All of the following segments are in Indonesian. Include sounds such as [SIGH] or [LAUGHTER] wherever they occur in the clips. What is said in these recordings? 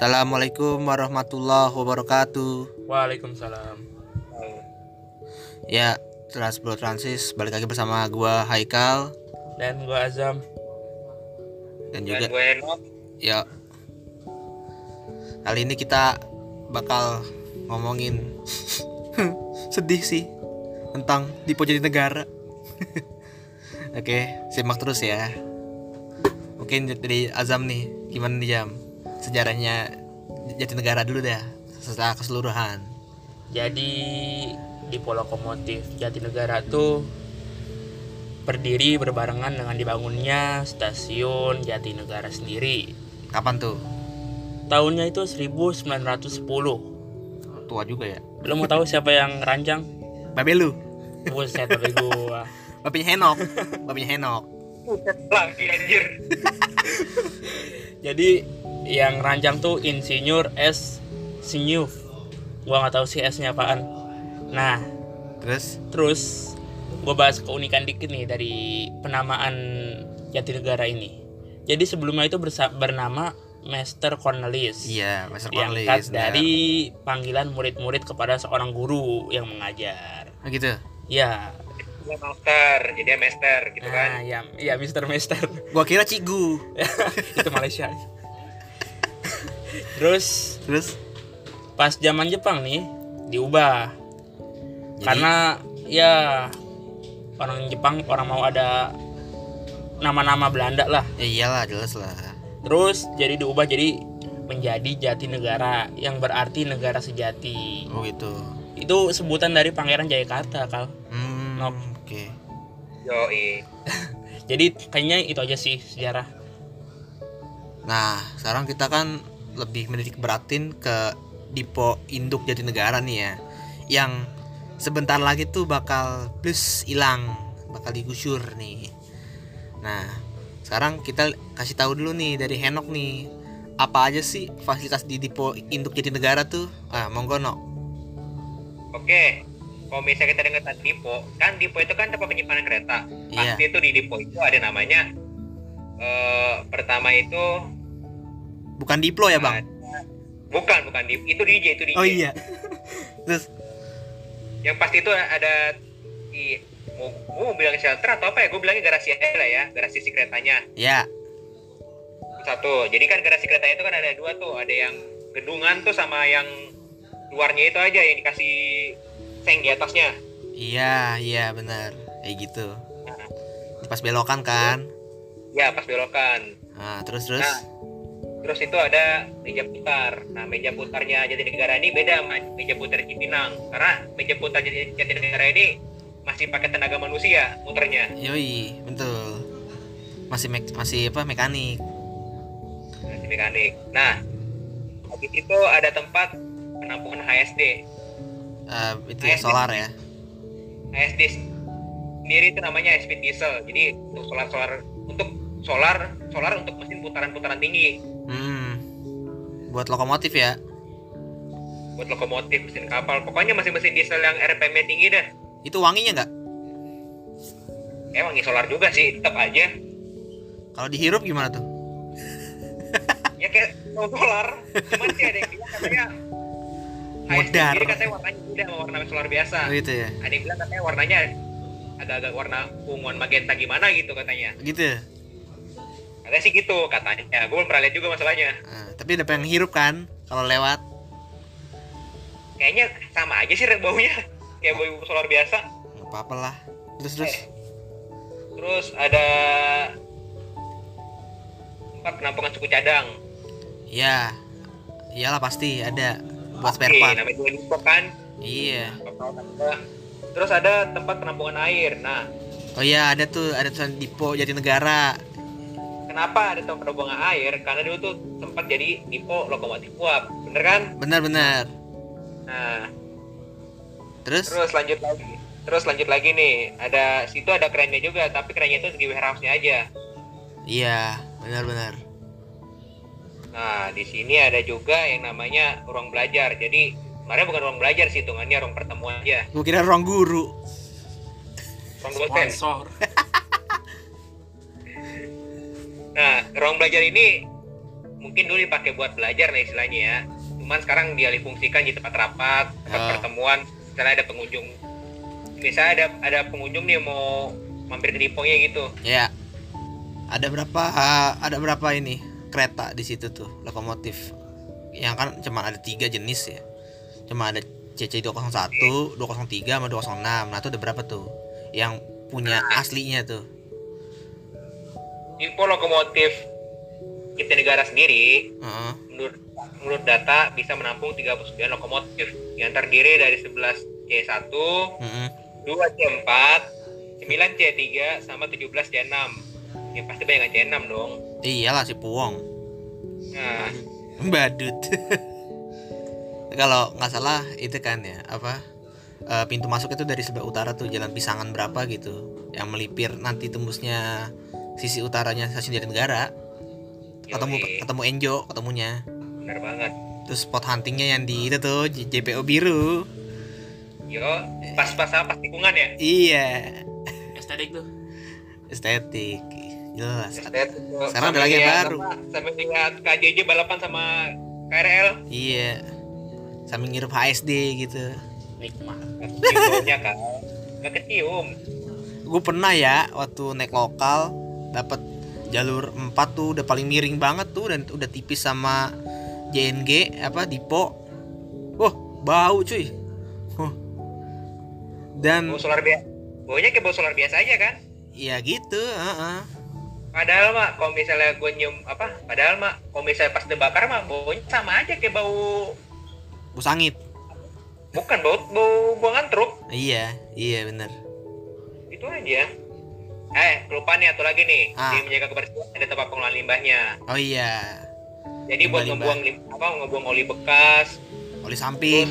Assalamualaikum warahmatullahi wabarakatuh. Waalaikumsalam. Ya, setelah sebelum transis balik lagi bersama gua Haikal Dan gua Azam. dan Dan juga gue Eno ya kali ini kita bakal ngomongin [LAUGHS] sedih sih tentang Dipo Negara. [LAUGHS] Oke, simak terus ya. Mungkin dari Azam nih, gimana nih Jam? Sejarahnya Jatinegara dulu dah, setelah keseluruhan. Jadi di Lokomotif Jatinegara tuh berdiri berbarengan dengan dibangunnya stasiun Jatinegara sendiri. Kapan tuh? Tahunnya itu 1910. Tua juga ya. Lo mau tahu siapa yang rancang? Babe lu, Buset tapi gua. [LAUGHS] bapaknya Henok, bapaknya Henok. lagi anjir [LAUGHS] Jadi yang rancang tuh Insinyur S. Sinyuf. Gua nggak tahu sih S-nya apaan. Nah, Terus Terus gue bahas keunikan dikit nih dari penamaan Jatinegara ini. Jadi sebelumnya itu bersa- bernama Master Cornelis. iya, Master Diangkat Cornelis. dari panggilan murid-murid kepada seorang guru yang mengajar. Nah, gitu. Ya, Gue master jadi master gitu kan nah, ya, ya Mister Master Gua kira Cigu. [LAUGHS] itu Malaysia. Terus Terus pas zaman Jepang nih diubah Jadi- karena ya orang Jepang orang mau ada nama-nama Belanda lah ya iyalah jelas lah. terus jadi diubah jadi menjadi Jatinegara yang berarti negara sejati Oh gitu. itu sebutan dari Pangeran Jayakarta kal Hmm, Nop. oke. yoi [LAUGHS] jadi kayaknya itu aja sih sejarah Nah, sekarang kita kan lebih menitik beratin ke Dipo Induk Jatinegara nih ya. Yang sebentar lagi tuh bakal plus hilang, bakal digusur nih. Nah, sekarang kita kasih tahu dulu nih dari Henok nih. Apa aja sih fasilitas di Dipo Induk Jatinegara tuh? Ah, monggo no. oke kalau misalnya kita dengar tentang Dipo kan Dipo itu kan tempat penyimpanan kereta Iya. pasti itu di Dipo itu ada namanya eh pertama itu Bukan Diplo ya, Bang? bukan bukan Dipo itu DJ itu DJ Oh iya. [LAUGHS] Terus yang pasti itu ada di mau mau bilang shelter atau apa ya gue bilangnya garasi aja lah ya garasi si keretanya ya, satu jadi kan garasi keretanya itu kan ada dua tuh ada yang gedungan tuh sama yang luarnya itu aja yang dikasih seng di atasnya iya, iya benar. Kayak gitu. Nah, Pas belokan kan. ya pas belokan Nah, terus terus. Nah, terus itu ada meja putar. Nah, meja putarnya Jatinegara ini beda sama meja putar Cipinang. Karena meja putar Jati- Jatinegara ini masih pakai tenaga manusia muternya. Yoi, betul. Masih mek masih apa mekanik. Masih mekanik. Nah, habis itu ada tempat penampungan HSD. Eh, itu ya HSD. solar ya. HSD sendiri itu namanya speed diesel. Jadi untuk solar-solar untuk solar solar untuk mesin putaran-putaran tinggi Hmm. Buat lokomotif ya. buat lokomotif, mesin kapal. Pokoknya mesin-mesin diesel yang RPM-nya tinggi dah. Itu wanginya nggak? Emang wangi solar juga sih, tetap aja. Kalau dihirup gimana tuh? ya kayak solar cuman sih ada yang bilang katanya sendiri katanya warnanya beda sama warna solar biasa Oh, gitu ya. ada yang bilang katanya warnanya agak-agak warna unguan magenta gimana gitu katanya Gitu ya. Katanya sih gitu katanya ya gue belum pernah lihat juga masalahnya Nah, tapi ada yang hirup kan kalau lewat. kayaknya sama aja sih baunya kayak bau solar biasa Nggak apa-apa lah. Terus terus. Eh. terus ada tempat penampungan suku cadang Iya. Iyalah pasti ada buat spare part. namanya juga Dipo kan Iya. terus ada tempat penampungan air nah Oh iya, ada tuh ada tulisan Dipo Jatinegara. Kenapa ada tempat penampungan air? Karena dulu tuh sempat jadi dipo lokomotif uap, bener kan? Benar-benar. Nah, Terus? terus lanjut lagi. Terus lanjut lagi nih, ada situ ada kerennya juga, tapi kerennya itu segi warehouse-nya aja. Iya, benar-benar. Nah, di sini ada juga yang namanya ruang belajar. Jadi, sebenarnya bukan ruang belajar sih, hitungannya ruang pertemuan aja. Gue kira ruang guru. Ruang dosen. sponsor [LAUGHS] Nah, ruang belajar ini mungkin dulu dipakai buat belajar lah istilahnya ya cuman sekarang dialih fungsikan jadi tempat rapat tempat Ah. pertemuan misalnya ada pengunjung misalnya ada ada pengunjung nih mau mampir ke deponya gitu Ya. Ada berapa ada berapa ini kereta di situ tuh lokomotif. Yang kan cuma ada tiga jenis ya. Cuma ada CC 201, 203 sama 206. Nah, itu ada berapa tuh? Yang punya aslinya tuh. Depo lokomotif kita negara sendiri Heeh. menurut menurut data bisa menampung 39 lokomotif yang terdiri dari 11 C1, Heeh. 2 C4, 9 C3 sama 17 C6. Ya pasti banyak C6 dong. Iyalah si Puwong. Nah, [LAUGHS] Badut. [LAUGHS] Kalau nggak salah itu kan ya apa eh, pintu masuk itu dari sebelah utara tuh jalan pisangan berapa gitu yang melipir nanti tembusnya sisi utaranya stasiun Jatinegara ketemu yoi, ketemu Enjo ketemunya. Benar banget. terus spot huntingnya yang di itu tuh JPO biru. Yo, pas-pas apa? Tikungan ya? iya. Estetik tuh. Estetik. Jelas. Sekarang Sekarang ada lagi yang baru. Sampai lihat KJJ balapan sama KRL. iya. Sambil ngirup HSD gitu. Nikmat. Kan. Gak kecium. gue pernah ya waktu naik lokal dapat jalur 4 tuh udah paling miring banget tuh dan udah tipis sama JNG apa Dipo wah bau cuy Huh. dan Bawa solar biasa. Baunya kayak bawa solar biasa aja kan? ya gitu heeh. Padahal mak, kalau misalnya gue nyium apa? Padahal mak, kalau misalnya pas dibakar mah baunya sama aja kayak bau bau sangit bukan bau bau buangan truk. iya iya bener Itu aja. Eh, kelupaan nih atau lagi nih. Ah. Di menjaga kebersihan ada tempat pengelolaan limbahnya. oh iya. Jadi buat Limbah-limbah. ngebuang lim- apa ngebuang oli bekas, oli samping.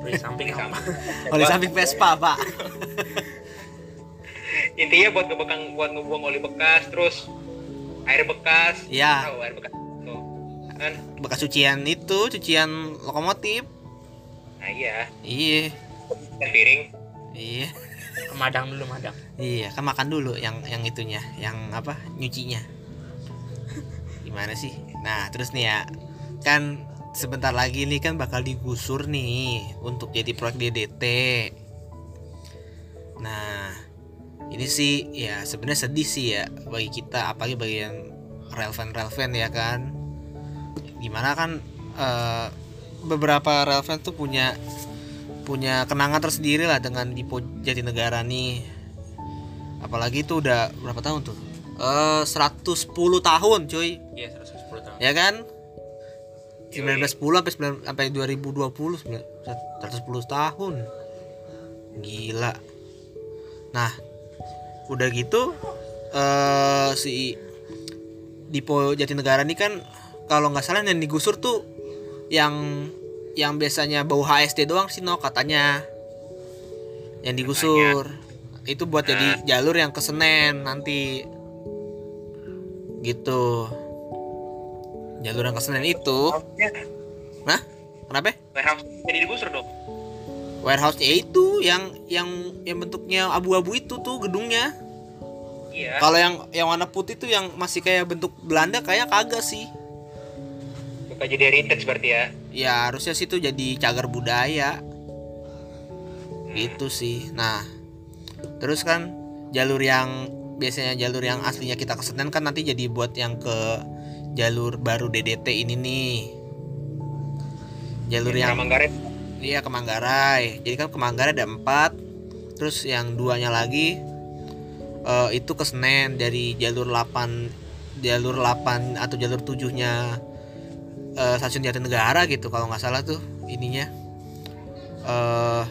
Dari samping Oli apa? [LAUGHS] oli samping Vespa pak. [LAUGHS] Intinya buat ngebekang buat ngebuang oli bekas terus air bekas. Iya. tahu air bekas tuh kan? Bekas cucian itu cucian lokomotif. Nah iya. Iya. Piring iya madang dulu madang Iya, kan makan dulu yang yang itunya, yang apa? nyucinya. Gimana sih? Nah, terus nih ya. Kan sebentar lagi nih kan bakal digusur nih untuk jadi proyek DDT. Nah, ini sih ya sebenarnya sedih sih ya bagi kita apalagi bagi yang relevan-relevan ya kan. Gimana kan eh, beberapa relevan tuh punya punya kenangan tersendiri lah dengan Dipo Jatinegara nih. Apalagi itu udah berapa tahun tuh? Eh 110 tahun cuy. Iya 110 tahun. Ya kan? Yoi. 1910 sampai 9 sampai 2020 sembilan- 110 tahun. Gila. Nah udah gitu eh si Dipo Jatinegara ini kan kalau nggak salah yang digusur tuh yang yang biasanya bau HSD doang sih no katanya. Yang digusur itu buat jadi jalur yang ke Senen nanti. Gitu. Jalur yang ke Senen itu. Nah kenapa? Warehouse jadi digusur dong. Warehouse-nya itu yang yang yang bentuknya abu-abu itu tuh gedungnya. Iya. Kalau yang yang warna putih tuh yang masih kayak bentuk Belanda kayak kagak sih. Bukan jadi heritage berarti ya ya harusnya sih tuh jadi cagar budaya. Gitu sih. Nah terus kan jalur yang biasanya jalur yang aslinya kita ke Senen kan nanti jadi buat yang ke jalur baru DDT ini nih. Jalur yang Manggarai Iya ke Manggarai. Jadi kan ke Manggarai ada empat. Terus yang duanya lagi eh, itu ke Senen. Dari jalur 8 jalur 8 atau jalur 7-nya eh, stasiun Jatinegara gitu kalau nggak salah tuh ininya eh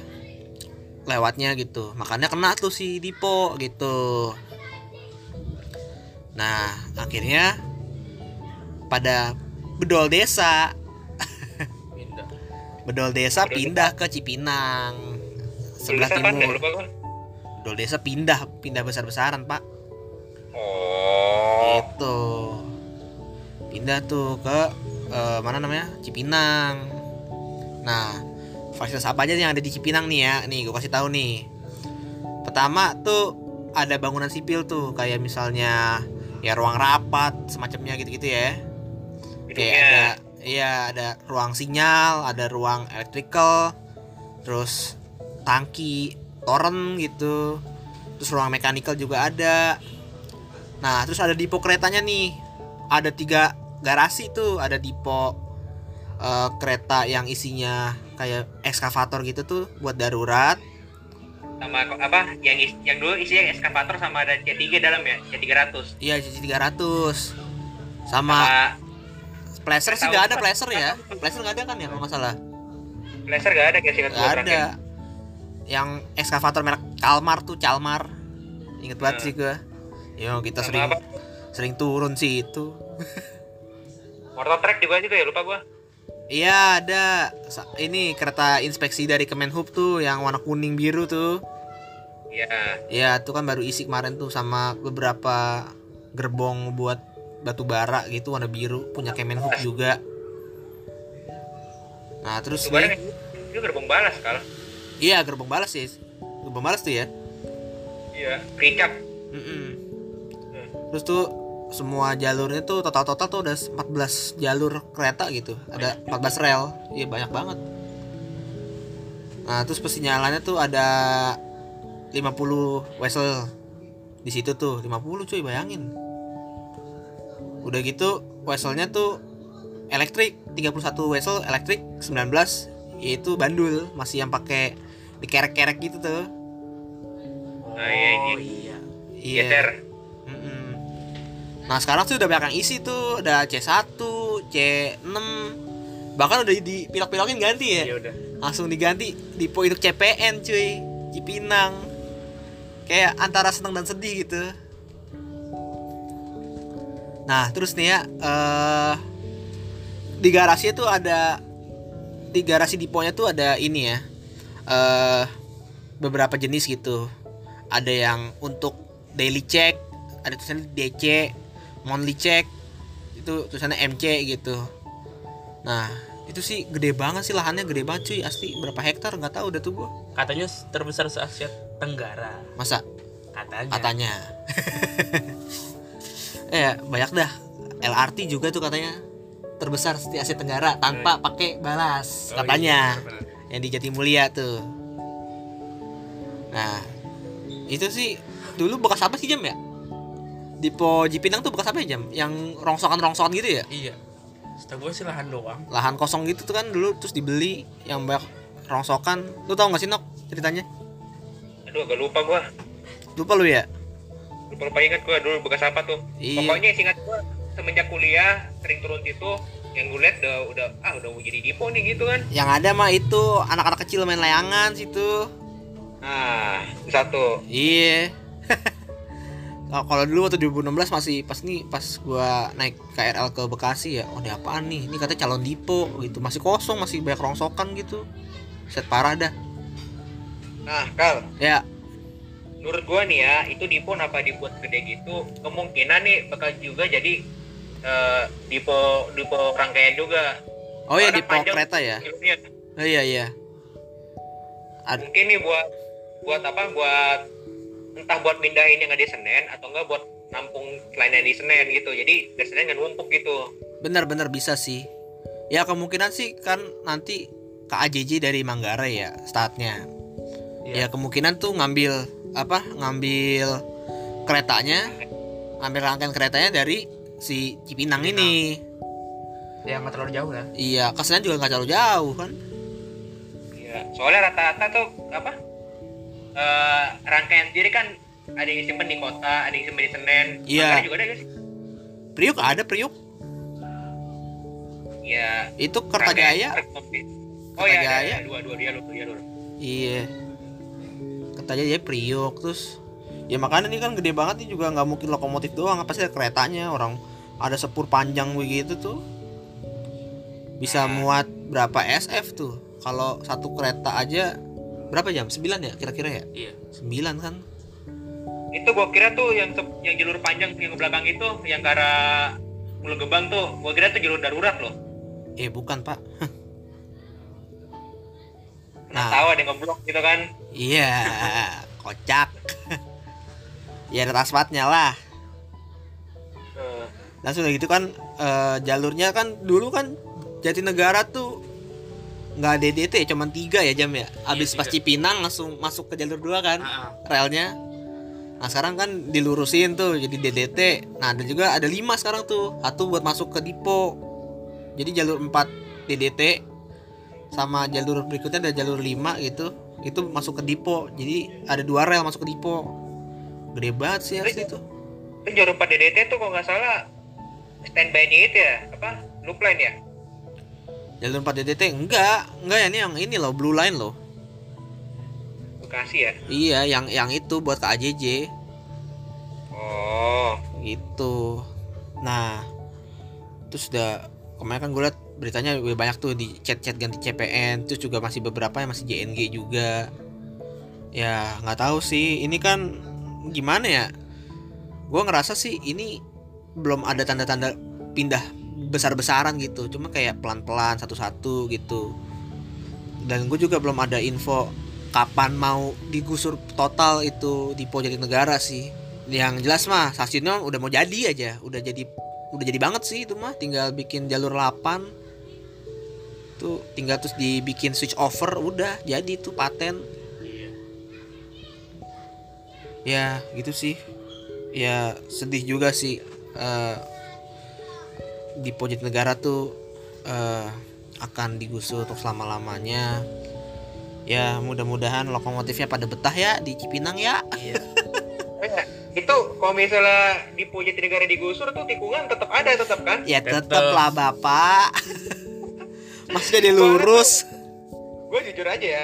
lewatnya gitu. Makanya kena tuh si Dipo gitu. Nah, akhirnya pada bedol desa pindah Bedol desa Bedol pindah ke Cipinang sebelah timur. lupa. Bedol desa pindah pindah besar-besaran pak. oh Itu pindah tuh ke eh, mana namanya Cipinang. Nah fasilitas apa aja yang ada di Cipinang nih ya? Nih gue kasih tahu nih. Pertama tuh ada bangunan sipil tuh kayak misalnya ya ruang rapat semacamnya gitu-gitu ya. kayak Gedungnya. ada iya ada ruang sinyal ada ruang electrical terus tangki toren gitu terus ruang mechanical juga ada nah terus ada dipo keretanya nih ada tiga garasi tuh ada dipo eh, kereta yang isinya kayak ekskavator gitu tuh buat darurat sama apa yang is- yang dulu isinya eskavator sama ada C3 dalam ya C300 iya jadi 300 sama sama Placer sih nggak ada Placer ya Placer nggak ada kan ya kalau nggak salah Blazer gak ada kayak singkat Gak ada. Yang ekskavator merek Kalmar tuh Calmar. Ingat banget Nah. sih gua. Yo kita Sama sering apa? sering turun sih itu. [LAUGHS] Motor track juga juga ya lupa gua. Iya ada. Ini kereta inspeksi dari Kemenhub tuh yang warna kuning biru tuh. Iya. Ya itu kan baru isi kemarin tuh sama beberapa gerbong buat batu bara gitu warna biru punya Kemenhub juga. Nah terus barang nih, itu gerbong balas kal. Iya gerbong balas sih, gerbong balas tuh ya. iya kecap Mm-mm. Terus tuh semua jalurnya tuh total-total tuh udah 14 jalur kereta gitu. Ada 14 rel. Iya banyak banget. Nah, terus pesinyalannya tuh ada 50 wesel di situ tuh 50 cuy bayangin. Udah gitu weselnya tuh elektrik 31 wesel elektrik 19 yaitu bandul masih yang pakai dikerek-kerek gitu tuh. nah iya ini iya. Iya. Nah sekarang tuh udah banyak yang isi tuh. Ada C1, C6 Bahkan udah dipilok-pilokin ganti ya. Iya udah. Langsung diganti di induk CPN cuy. Cipinang. Kayak antara seneng dan sedih gitu. Nah terus nih ya eh Di garasi tuh ada Di garasi diponya tuh ada ini ya eh Beberapa jenis gitu. Ada yang untuk daily check Ada tulisannya DC Monthly check Itu tulisannya MC gitu. Nah itu sih gede banget sih lahannya gede banget cuy asli berapa hektar? Nggak tahu udah tuh gua. Katanya terbesar se Asia Tenggara. masa? Katanya. katanya. [LAUGHS] Eh banyak dah. LRT juga tuh katanya terbesar di Asia Tenggara tanpa pakai balas Oh, katanya. iya, benar-benar. yang di Jatimulya tuh. Nah itu sih dulu bekas apa sih jam ya di Po Cipinang tuh bekas apa ya jam? Yang rongsokan-rongsokan gitu ya? Iya. Setahu gue sih lahan doang. lahan kosong gitu tuh kan dulu terus dibeli yang banyak rongsokan. Lu tau gak sih Nok ceritanya? Aduh agak lupa gua. Lupa lu ya? Lupa lupa ingat gua dulu bekas apa tuh. Iya. pokoknya singkat gua semenjak kuliah sering turun situ yang gue liat udah udah ah udah mau jadi dipo nih gitu kan. Yang ada mah itu anak-anak kecil main layangan situ. Nah itu satu. Iya [LAUGHS] Kalau- kalau dulu waktu 2016 masih pas nih pas gua naik KRL ke Bekasi ya oh ini apaan nih? Ini katanya calon dipo gitu. Masih kosong masih banyak rongsokan gitu. Set parah dah. Nah kal. Ya. Menurut gua nih ya itu dipo apa dibuat gede gitu? Kemungkinan nih bakal juga jadi eh, dipo dipo rangkaian juga. Oh ya Soalnya dipo kereta ya? oh iya iya. Ad- mungkin nih buat buat apa? Buat entah buat mindahin yang ada di Senen atau enggak buat nampung lainnya di Senen gitu jadi dari Senen nggak numpuk gitu bener-bener bisa sih ya kemungkinan sih kan nanti KAJJ dari Manggarai ya startnya Iya. ya kemungkinan tuh ngambil apa ngambil keretanya ngambil rangkaian keretanya dari si Cipinang Cipinang. ini Ya nggak terlalu jauh lah. iya kesannya juga nggak terlalu jauh kan Iya, soalnya rata-rata tuh apa rangkaian sendiri kan ada yang disimpan di kota, ada yang disimpan di Senen. Iya. Manggarai juga ada sih? Priuk ada Priuk Iya. itu Kertajaya Oh iya, ada, ada, dua, dua dia dulu, dia dulu. iya Kertajaya Priuk terus ya makanya ini kan gede banget nih juga nggak mungkin lokomotif doang pasti ada keretanya orang ada sepur panjang begitu tuh bisa Nah. muat berapa SF tuh kalau satu kereta aja berapa jam 9 ya kira-kira ya Iya. 9 kan Itu gua kira tuh yang yang jalur panjang yang ke belakang itu yang ke arah Pulau Gebang tuh, gua kira tuh jalur darurat loh. eh bukan pak Nah, Nah. tahu ada ngeblok gitu kan. iya kocak ya ada aspalnya lah Eh, Nah sudah gitu kan eh, jalurnya kan dulu kan Jatinegara tuh nggak DDT cuman tiga ya jam ya. Abis tiga. pas Cipinang langsung masuk ke jalur dua kan Ah, relnya. Nah sekarang kan dilurusin tuh jadi DDT. Nah ada juga ada lima sekarang tuh. Satu buat masuk ke Dipo. Jadi jalur 4 DDT sama jalur berikutnya ada jalur 5 gitu. Itu masuk ke Dipo. Jadi ada dua rel masuk ke Dipo. Gede banget sih harus itu. Itu jalur 4 DDT tuh kalau nggak salah standby-nya itu ya apa loop line ya Jalur 4 DDT enggak, enggak ya ini yang ini loh Blue Line loh. Bekasi ya Iya, yang yang itu buat ke AJJ oh gitu. Nah, terus udah kemarin kan gue liat beritanya banyak tuh di chat-chat ganti CPN, terus juga masih beberapa yang masih JNG juga. Ya nggak tahu sih, ini kan gimana ya? Gue ngerasa sih ini belum ada tanda-tanda pindah besar-besaran gitu, cuma kayak pelan-pelan satu-satu gitu. Dan gue juga belum ada info kapan mau digusur total itu di Jatinegara sih. Yang jelas mah stasiunnya udah mau jadi aja. Udah jadi udah jadi banget sih itu mah. Tinggal bikin jalur 8 tuh tinggal terus dibikin switch over udah jadi tuh paten. Ya gitu sih. Ya sedih juga sih. Eh, di Pojok Negara tuh eh, akan digusur untuk selama lamanya ya mudah-mudahan lokomotifnya pada betah ya di Cipinang ya. Iya. Eh, [LAUGHS] itu kalau misalnya di Jatinegara digusur tuh tikungan tetap ada tetap kan? Ya tetep. lah bapak. [LAUGHS] Masih jadi lurus. gue jujur aja ya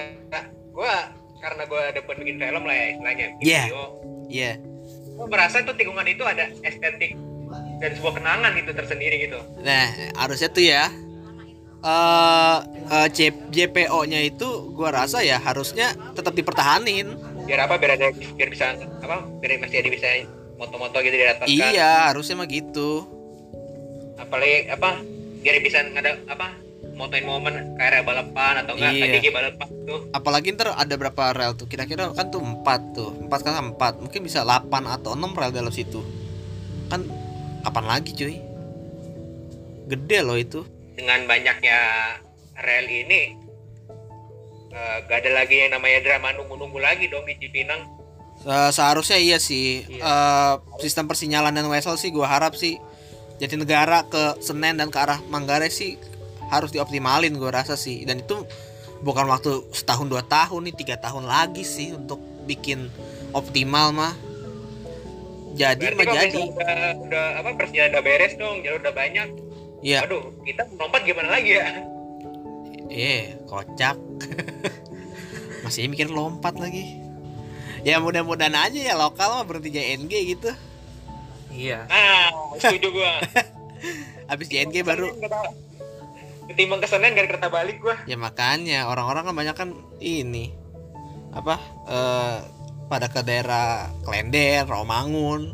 gue karena gue ada bikin film lah ya istilahnya Iya. video. Ya gue merasa tuh tikungan itu ada estetik dan sebuah kenangan itu tersendiri gitu Nah, harusnya tuh ya eh eh, J- JPO-nya itu gua rasa ya harusnya tetap dipertahanin. biar apa biar ada biar bisa apa biar masih ada bisa moto-moto gitu di atas kan Iya, harusnya mah gitu. apalagi apa biar bisa ada apa motoin momen kayak balapan atau enggak Iya. KDG balapan tuh Apalagi ntar ada berapa rel tuh? Kira-kira kan tuh 4 tuh. 4 kali 4. Mungkin bisa 8 atau 6 rel dalam situ. Kan kapan lagi, cuy? Gede loh itu. dengan banyaknya rel ini eh, gak ada lagi yang namanya drama nunggu-nunggu lagi dong di Cipinang Se- seharusnya iya sih. Iya. Eh, sistem persinyalan dan wesel sih gua harap sih Jatinegara ke Senen dan ke arah Manggarai sih harus dioptimalin gua rasa sih. Dan itu bukan waktu setahun dua tahun nih tiga tahun lagi sih untuk bikin optimal mah. Jadi berarti mah jadi. udah, udah apa persiapan udah beres dong jalur udah banyak Iya, aduh kita lompat gimana lagi ya eh kocak. [LAUGHS] Masih mikir lompat lagi. Ya mudah-mudahan aja ya lokal mah berhenti JNG gitu. Iya. ah setuju gua [LAUGHS] Habis JNG baru ketimbang ke Senen gak kereta balik gua Ya makanya orang-orang kan banyak kan ini apa eh pada ke daerah Klender, Romangun.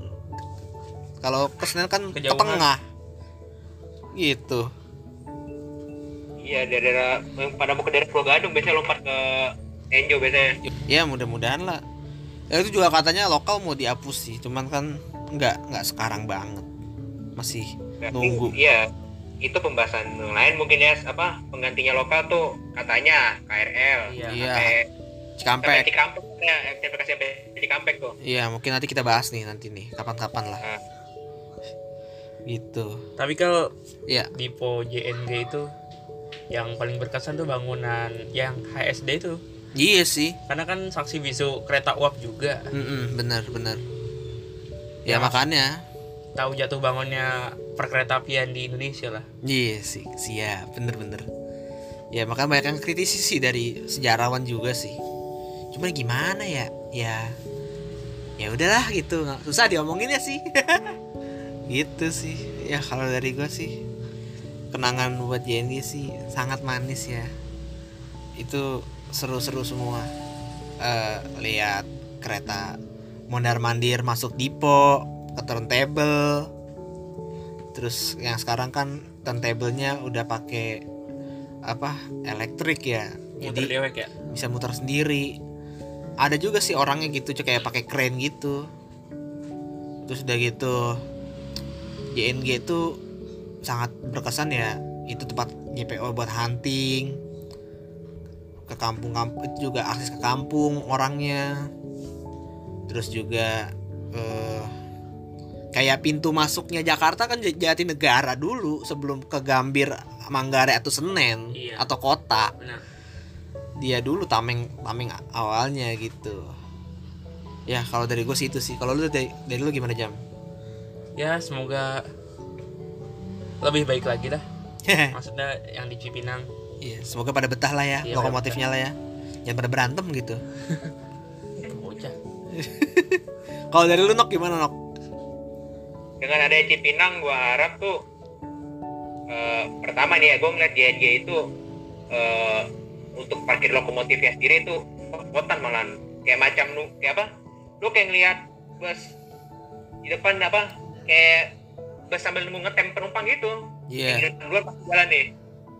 Kalau ke Senen kan ke Kejauhan. tengah. Gitu. iya daerah yang pada mau ke daerah Pulau Gadung biasanya lompat ke Enjo biasanya Ya mudah-mudahan lah. Ya, itu juga katanya lokal mau dihapus sih, cuman kan nggak nggak sekarang banget. Masih Berarti, nunggu. iya itu pembahasan lain mungkin ya apa penggantinya lokal tuh katanya KRL Iya. Iya. Sampai sampai Cikampek. Cikampek ya MTPK sampai Cikampek tuh Iya, mungkin nanti kita bahas nih nanti nih, kapan-kapan lah. Nah. Gitu. Tapi kalau Iya. di Po JNG itu yang paling berkesan tuh bangunan yang HSD itu. Iya sih. Karena kan saksi bisu kereta uap juga. Mm-mm, benar benar. Ya, Ya. makanya Tahu jatuh bangunnya perkeretaapian di Indonesia lah. Iya sih, siap, bener-bener. Ya makanya banyak yang kritisi sih dari sejarawan juga sih. Cuma gimana ya? Ya, ya udahlah gitu, nggak susah diomongin ya sih. [LAUGHS] gitu sih. Ya kalau dari gua sih kenangan buat JNG sih sangat manis ya. Itu seru-seru semua. Eh lihat kereta mondar mandir masuk dipo ke turntable terus yang sekarang kan turntable-nya udah pakai apa elektrik ya Muter jadi dewek ya. bisa muter sendiri ada juga sih orangnya gitu kayak pakai crane gitu. Terus udah gitu JNG itu sangat berkesan ya. Itu tempat JPO buat hunting ke kampung-kampung itu juga akses ke kampung orangnya. Terus juga eh, kayak pintu masuknya Jakarta kan J- Jatinegara dulu sebelum ke Gambir Manggarai atau Senen Iya. atau kota. Benar dia dulu tameng tameng awalnya gitu. Ya kalau dari gue sih itu sih. Kalau lu dari, dari lu gimana jam? Ya semoga lebih baik lagi lah [LAUGHS] maksudnya yang di Cipinang. Iya, semoga pada betah lah ya Iya, lokomotifnya lah ya. Jangan pada berantem gitu. [LAUGHS] bocah. [LAUGHS] Kalau dari lu Nok gimana Nok? dengan ada Cipinang gua harap tuh eh, pertama nih ya gua ngeliat JNG itu eh, untuk parkir lokomotifnya sendiri itu kotan malahan kayak macam lu kayak apa? Lu kayak ngeliat bus di depan apa? Kayak bus sambil nunggu ngetem penumpang gitu. Iya, di luar pas jalan nih.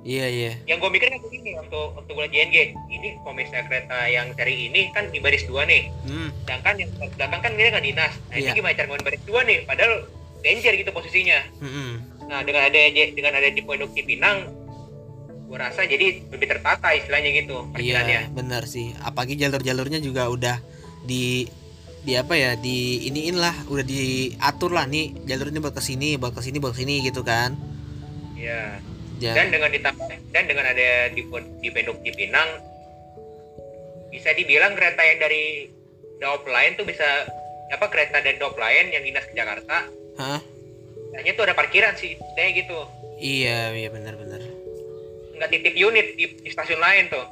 Iya, iya. yang gue mikir kan begini waktu waktu gue JNG ini kalau misalnya kereta yang seri ini kan di baris dua nih. Hmm, sedangkan yang belakang kan dia kan dinas. Nah Iya. ini gimana cara ngomongin baris dua nih? Padahal danger gitu posisinya. Hmm, Nah dengan ada dengan ada di Pondok Cipinang, gua rasa jadi lebih tertata istilahnya gitu. Iya, benar sih. Apalagi jalur-jalurnya juga udah di di apa ya di iniin lah udah diatur lah nih jalur ini buat ke sini buat ke sini buat ke sini gitu kan Iya. ya Dan dengan ditambah dan dengan ada di di Pondok Cipinang, bisa dibilang kereta yang dari Daop Line tuh bisa apa kereta dari Daop Line yang dinas ke Jakarta, Hah? hanya tuh ada parkiran sih, kayak gitu. iya iya benar-benar Nggak titip unit di, di stasiun lain tuh.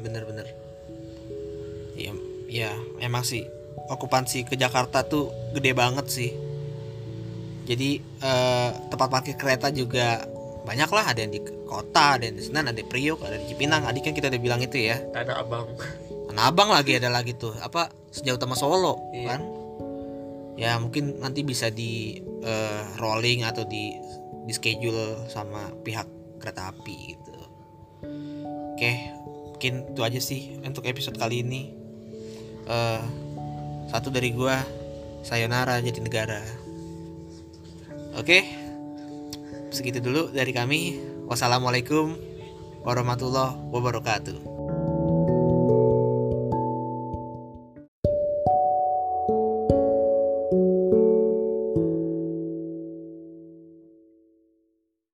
bener-bener. Iya ya emang sih okupansi ke Jakarta tuh gede banget sih. Jadi eh, tempat parkir kereta juga banyak lah. Ada yang di kota ada yang di Senen ada di Priok ada di Cipinang. Adik kan kita udah bilang itu ya. Ada abang. Tanah Abang lagi ada lagi tuh. Apa sejauh utama Solo Iya. kan? Ya mungkin nanti bisa di eh, rolling atau di di schedule sama pihak kereta api gitu. Oke mungkin itu aja sih untuk episode kali ini. Eh satu dari gua Sayonara Jatinegara oke segitu dulu dari kami. Wassalamualaikum warahmatullahi wabarakatuh